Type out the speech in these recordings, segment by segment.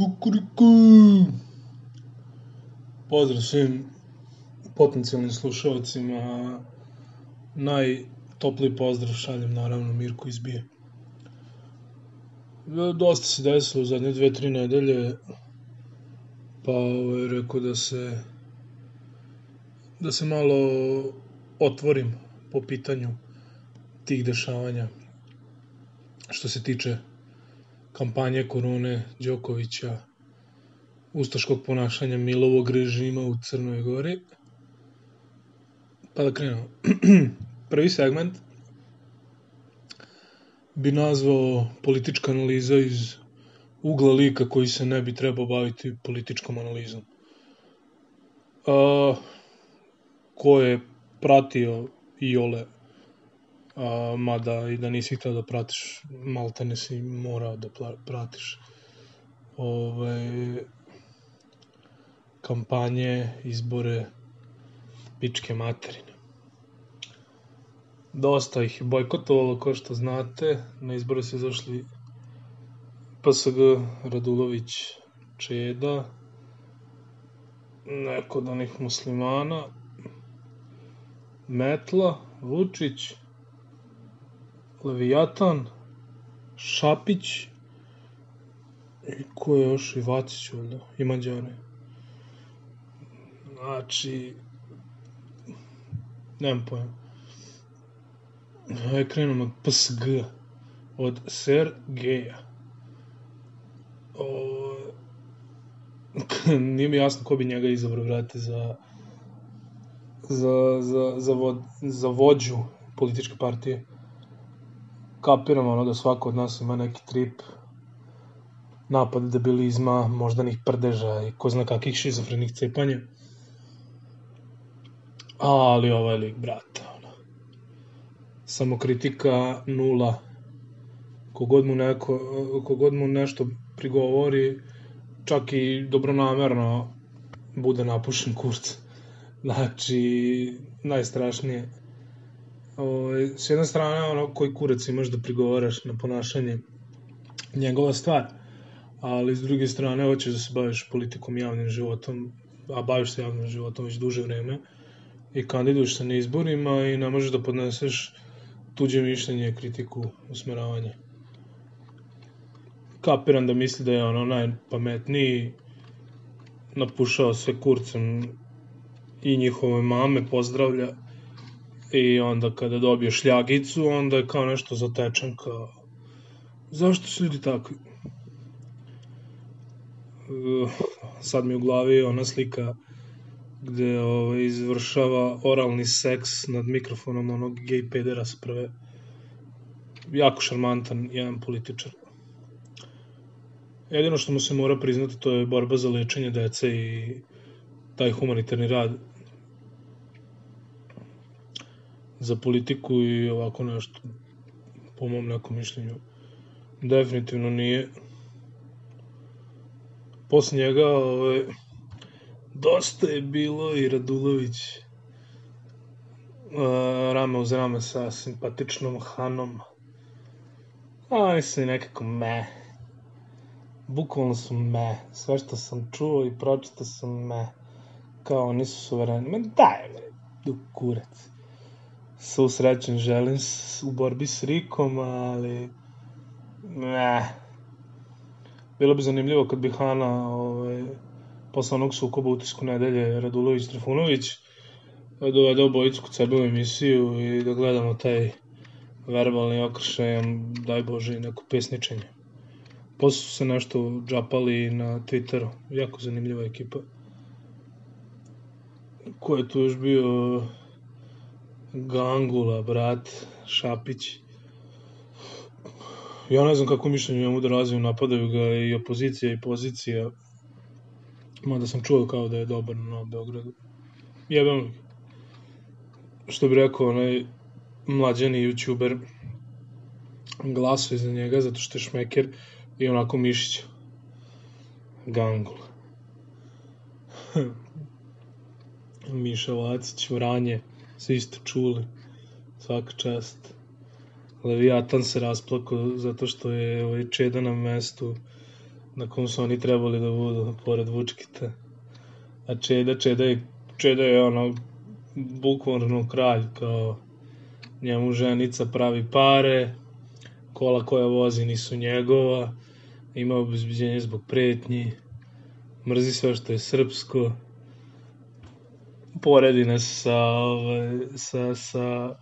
Kukuriku! Pozdrav svim potencijalnim slušalcima. Najtopliji pozdrav šaljem naravno Mirko izbije. Dosta se desilo u zadnje dve, tri nedelje, pa ovaj, rekao da se da se malo otvorim po pitanju tih dešavanja što se tiče kampanje korone Đokovića, ustaškog ponašanja Milovog režima u Crnoj Gori. Pa da krenemo. Prvi segment bi nazvao politička analiza iz ugla lika koji se ne bi trebao baviti političkom analizom. A, ko je pratio i ole a, mada i da nisi htio da pratiš, malte ne si morao da pratiš ove, kampanje, izbore, pičke materine. Dosta ih je bojkotovalo, kao što znate. Na izbore su izašli PSG, Radulović, Čeda, neko od onih muslimana, Metla, Vučić, Leviatan, Šapić i ko je još i Vacić, valjda, i Mađare. Znači, nemam pojma. Ajde krenemo od PSG, od Sergeja. O, nije mi jasno ko bi njega izabrao, vrate, za, za, za, za, vod, za vođu političke partije kapiram ono da svako od nas ima neki trip napad debilizma, moždanih prdeža i ko zna kakih šizofrenih cepanja. Ali ovaj lik, brate, ono. Samo kritika nula. Kogod mu, neko, kogod mu nešto prigovori, čak i dobronamerno bude napušen kurc. Znači, najstrašnije ovaj, s jedne strane, ono, koji kurac imaš da prigovaraš na ponašanje njegova stvar, ali s druge strane, hoćeš da se baviš politikom javnim životom, a baviš se javnim životom već duže vreme i kandiduješ se na izborima i ne možeš da podneseš tuđe mišljenje, kritiku, usmeravanje. Kapiram da misli da je ono najpametniji, napušao sve kurcem i njihove mame pozdravlja, I onda kada dobije šljagicu, onda je kao nešto zatečen, kao... Zašto su ljudi takvi? Uh, sad mi u glavi ona slika gde ovaj, izvršava oralni seks nad mikrofonom onog gej pedera s prve. Jako šarmantan jedan političar. Jedino što mu se mora priznati to je borba za lečenje dece i taj humanitarni rad za politiku i ovako nešto, po mom nekom mišljenju, definitivno nije. Posle njega, ove, dosta je bilo i Radulović a, rame uz rame sa simpatičnom Hanom. A su nekako me. Bukvalno su me. Sve što sam čuo i pročitao sam me. Kao oni su suvereni. Me daj, me, kurac svu srećen želim u borbi s Rikom, ali ne. Bilo bi zanimljivo kad bi Hana ovaj, posle onog sukoba utisku nedelje Radulović-Trifunović dovede obojicu kod sebe u emisiju i da gledamo taj verbalni okršaj, daj Bože, i neko pesničenje. Posle su se nešto džapali na Twitteru, jako zanimljiva ekipa. Ko je tu još bio? Gangula, brat, Šapić. Ja ne znam kako mišljenje njemu da razviju, napadaju ga i opozicija i pozicija. Mada sam čuo kao da je dobar na Beogradu. Jebem Što bi rekao onaj mlađani youtuber glasuje za njega zato što je šmeker i onako mišić. Gangula. Miša Vacić, Vranje svi ste čuli, svaka čast. Leviatan se rasplako zato što je ovaj Čeda na mestu na kom su oni trebali da budu, pored Vučkita. A Čeda, Čeda je, Čeda je ono, bukvalno kralj, kao njemu ženica pravi pare, kola koja vozi nisu njegova, ima obezbeđenje zbog pretnji, mrzi sve što je srpsko, poredi nas sa, ovaj, sa, sa,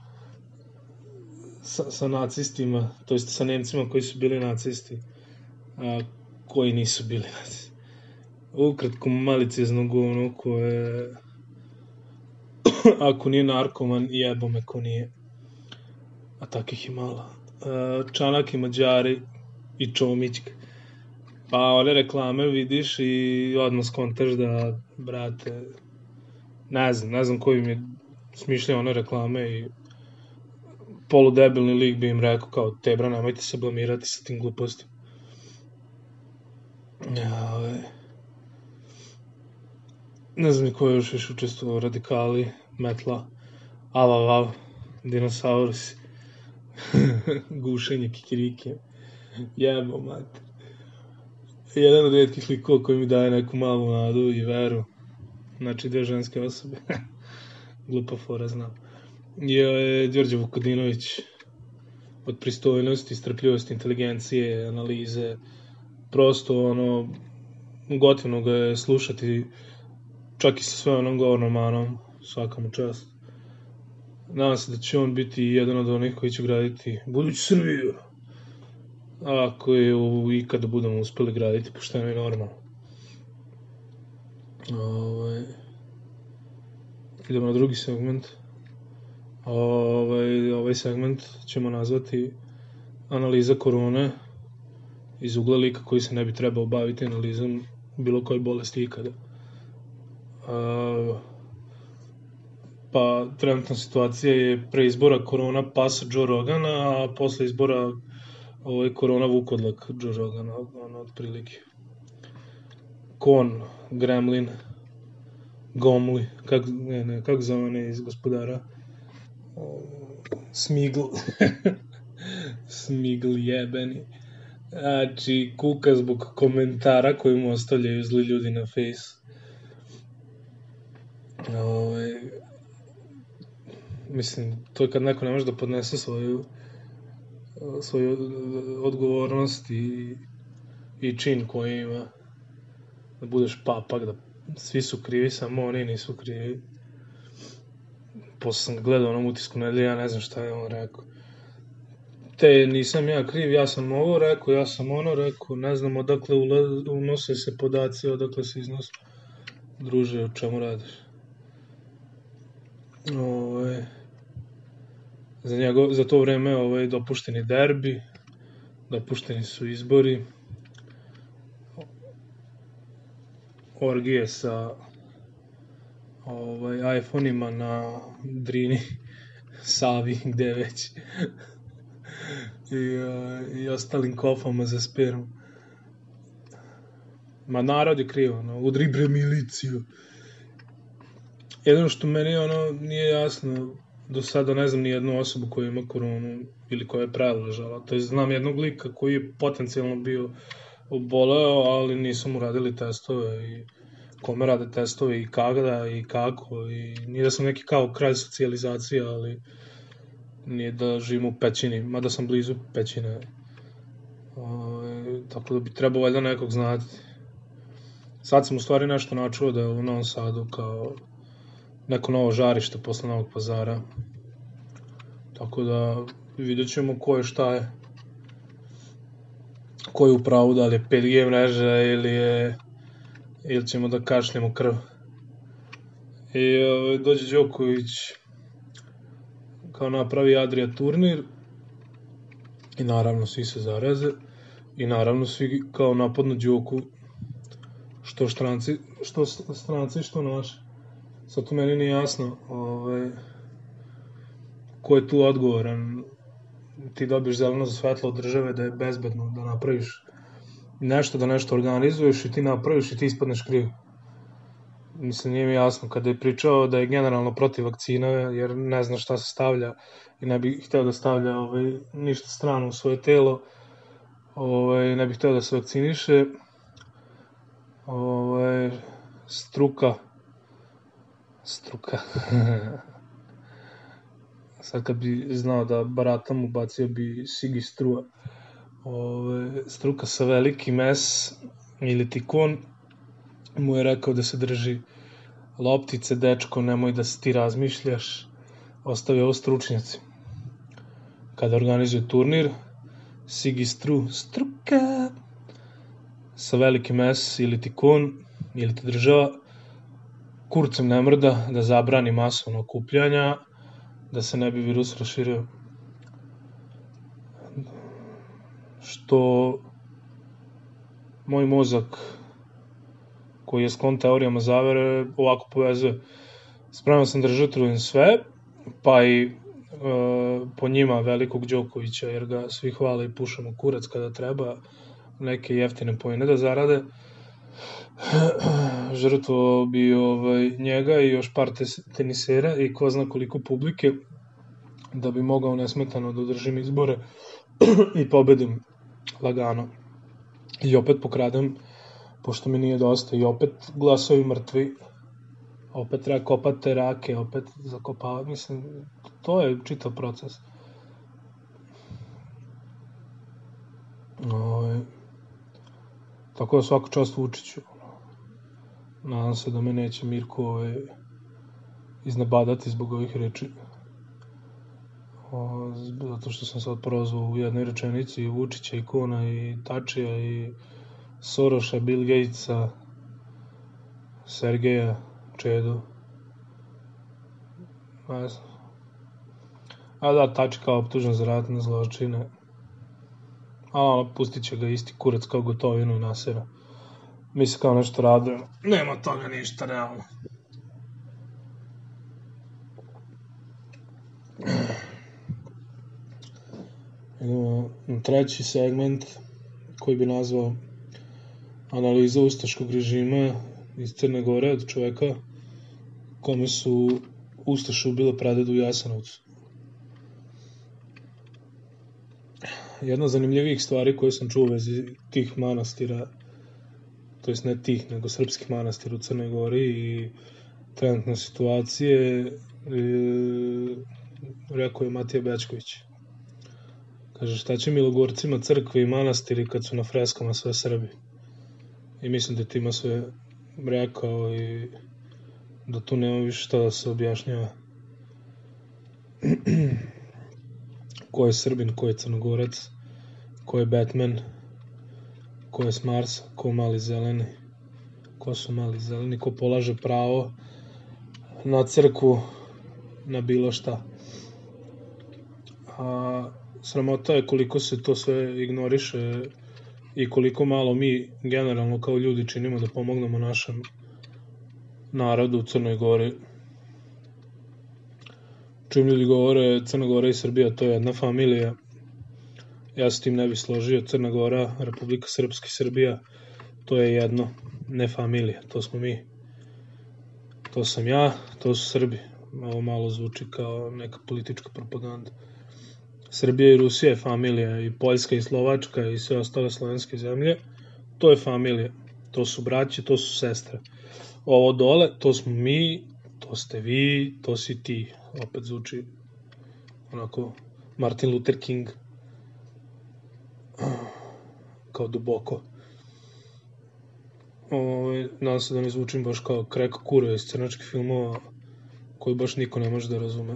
sa, sa nacistima, to jest sa Nemcima koji su bili nacisti, a koji nisu bili nacisti. Ukratko malicizno govno koje ako nije narkoman, jebo me ko nije. A takih je malo. Čanak i Mađari i Čomićka. Pa one reklame vidiš i odmah skontaš da, brate, ne znam, ne znam koji mi je smišljao one reklame i poludebilni lik bi im rekao kao, tebra, nemojte se blamirati sa tim glupostima. Ja, ovaj. Ne znam ko je još više učestvovao, radikali, metla, avavav, dinosaurusi, gušenje kikirike, jebo mate. Jedan od redkih likova koji mi daje neku malu nadu i veru, znači dve ženske osobe, glupa fora znam, je Đorđe Vukadinović, od pristojnosti, strpljivosti, inteligencije, analize, prosto ono, gotivno ga je slušati čak i sa sve onom govornom manom, svaka mu čast. Nadam se da će on biti jedan od onih koji će graditi buduću Srbiju. Ako je ikada budemo uspeli graditi pošteno i normalno. Ovaj, idemo na drugi segment. Ovaj, ovaj segment ćemo nazvati analiza korone iz ugla lika koji se ne bi trebao baviti analizom bilo koje bolesti ikada. Uh, pa trenutna situacija je pre izbora korona pasa Joe Rogana, a posle izbora ovaj korona Vukodlak Joe Rogana, ono otprilike. Kon, Gremlin, Gomli, kak, ne, ne, kako zove one iz gospodara? Smigl. Smigl jebeni. Znači, kuka zbog komentara koji mu ostavljaju zli ljudi na face. Ove, mislim, to je kad neko ne može da podnese svoju svoju odgovornost i, i čin koji ima da budeš papak, da svi su krivi, samo oni nisu krivi. Posle sam gledao onom utisku nedelje, ja ne znam šta je on rekao te nisam ja kriv, ja sam ovo rekao, ja sam ono rekao, ne znam odakle unose se podaci, odakle se iznose. Druže, o čemu radiš? Ove, ovaj, za, njego, za to vreme ovaj, dopušteni derbi, dopušteni su izbori, orgije sa ovaj, iPhone-ima na Drini, Savi, gde već i, uh, i ostalim kofama za spermu. Ma narod je krivo, no, udri bre miliciju. Jedino što meni ono nije jasno, do sada ne znam ni jednu osobu koja ima koronu ili koja je preležala. To je znam jednog lika koji je potencijalno bio oboleo, ali nisu mu radili testove i kome rade testove i kada i kako i nije da sam neki kao kraj socijalizacije, ali nije da živim u pećini, mada sam blizu pećine. Ovaj, tako da bi trebao valjda nekog znati. Sad sam u stvari nešto načuo da je u Novom Sadu kao neko novo žarište posle Novog pazara. Tako da vidjet ćemo ko je šta je. Ko je u pravu, da li je 5G mreža ili je ili ćemo da kašljemo krv. I ovaj, dođe Đoković kao napravi Adria turnir i naravno svi se zaraze i naravno svi kao napad na Đoku što štranci, što stranci, što naši. Sad to meni nije jasno ovaj, ko je tu odgovoran. Ti dobiješ zeleno za svetlo od države da je bezbedno, da napraviš nešto, da nešto organizuješ i ti napraviš i ti ispadneš kriv mislim, nije mi jasno kada je pričao da je generalno protiv vakcina, jer ne zna šta se stavlja i ne bi hteo da stavlja ovaj, ništa strano u svoje telo, ovaj, ne bi hteo da se vakciniše, Ovaj, struka. Struka. Sad kad bi znao da baratam, ubacio bi Sigi Strua. Ove, struka sa velikim S ili tikon mu je rekao da se drži loptice, dečko, nemoj da se ti razmišljaš, ostavi ovo stručnjaci. Kada organizuje turnir, Sigi Stru, struka, sa velikim S ili tikon, ili ti država, kurcem ne mrda da zabrani masovno okupljanja, da se ne bi virus raširio. Što moj mozak koji je sklon teorijama zavere ovako povezuje. Spreman sam da žrtvujem sve, pa i e, po njima velikog Đokovića, jer ga svi hvale i pušamo kurac kada treba neke jeftine pojene da zarade. žrtvo bi ovaj, njega i još par tenisera i ko zna koliko publike da bi mogao nesmetano da održim izbore i pobedim lagano. I opet pokradem, pošto mi nije dosta, i opet glasovi mrtvi, opet treba kopati rake, opet zakopavati, mislim, to je čitav proces. Ovaj, tako da svaka čast Vučiću. Nadam se da me neće Mirko ovaj, iznabadati zbog ovih reči. O, zato što sam sad prozvao u jednoj rečenici i Vučića, i Kona, i Tačija, i Soroša, Bill Gatesa, Sergeja, Čedu. Znam. A da, Tači kao optužen za ratne zločine. A ono, pustit će ga isti kurac kao gotovinu i nasera mi se kao nešto radujemo. Nema toga ništa, realno. Treći segment koji bi nazvao analiza ustaškog režima iz Crne Gore od čoveka kome su Ustaše ubile pradedu u Jasanovcu. Jedna od zanimljivih stvari koje sam čuo u vezi tih manastira to jest ne tih, nego srpskih manastira u Crnoj Gori i trenutne situacije, e, rekao je Matija Bečković. Kaže, šta će Milogorcima crkve i manastiri kad su na freskama sve Srbi? I mislim da ti ima sve rekao i da tu nema više šta da se objašnjava. ko je Srbin, ko je Crnogorac, ko je Batman, ko je s Marsa, ko mali zeleni, ko su mali zeleni, ko polaže pravo na crkvu, na bilo šta. A sramota je koliko se to sve ignoriše i koliko malo mi generalno kao ljudi činimo da pomognemo našem narodu u Crnoj Gori. Čim ljudi govore Crna Gora i Srbija, to je jedna familija, ja se tim ne bi složio, Crna Gora, Republika Srpska i Srbija, to je jedno, ne familija, to smo mi. To sam ja, to su Srbi. Ovo malo zvuči kao neka politička propaganda. Srbija i Rusija je familija, i Poljska i Slovačka i sve ostale slovenske zemlje, to je familija. To su braće, to su sestre. Ovo dole, to smo mi, to ste vi, to si ti. Opet zvuči onako Martin Luther King kao duboko. Ovo, ovaj, nadam se da ne zvučim baš kao kreko kura iz crnačkih filmova koji baš niko ne može da razume.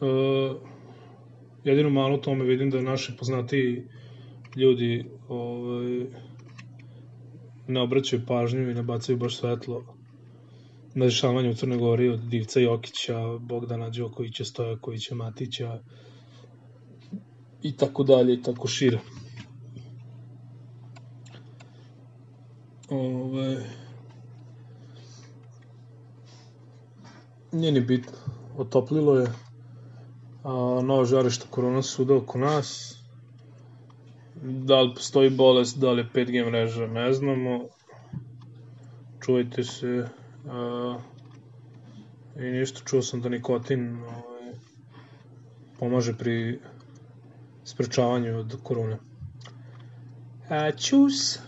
E, jedino malo tome vidim da naši poznati ljudi ovaj, ne obraćaju pažnju i ne bacaju baš svetlo na dešavanje u Crnoj Gori od Divca Jokića, Bogdana Đokovića, Stojakovića, Matića, i tako dalje i tako šire. Ove, nije ni bitno. Otoplilo je. A, novo žarište korona suda oko nas. Da li postoji bolest, da li je 5G mreža, ne znamo. Čuvajte se. A, I ništa, čuo sam da nikotin ovaj, pomaže pri sprečavanju od korone. A, čus!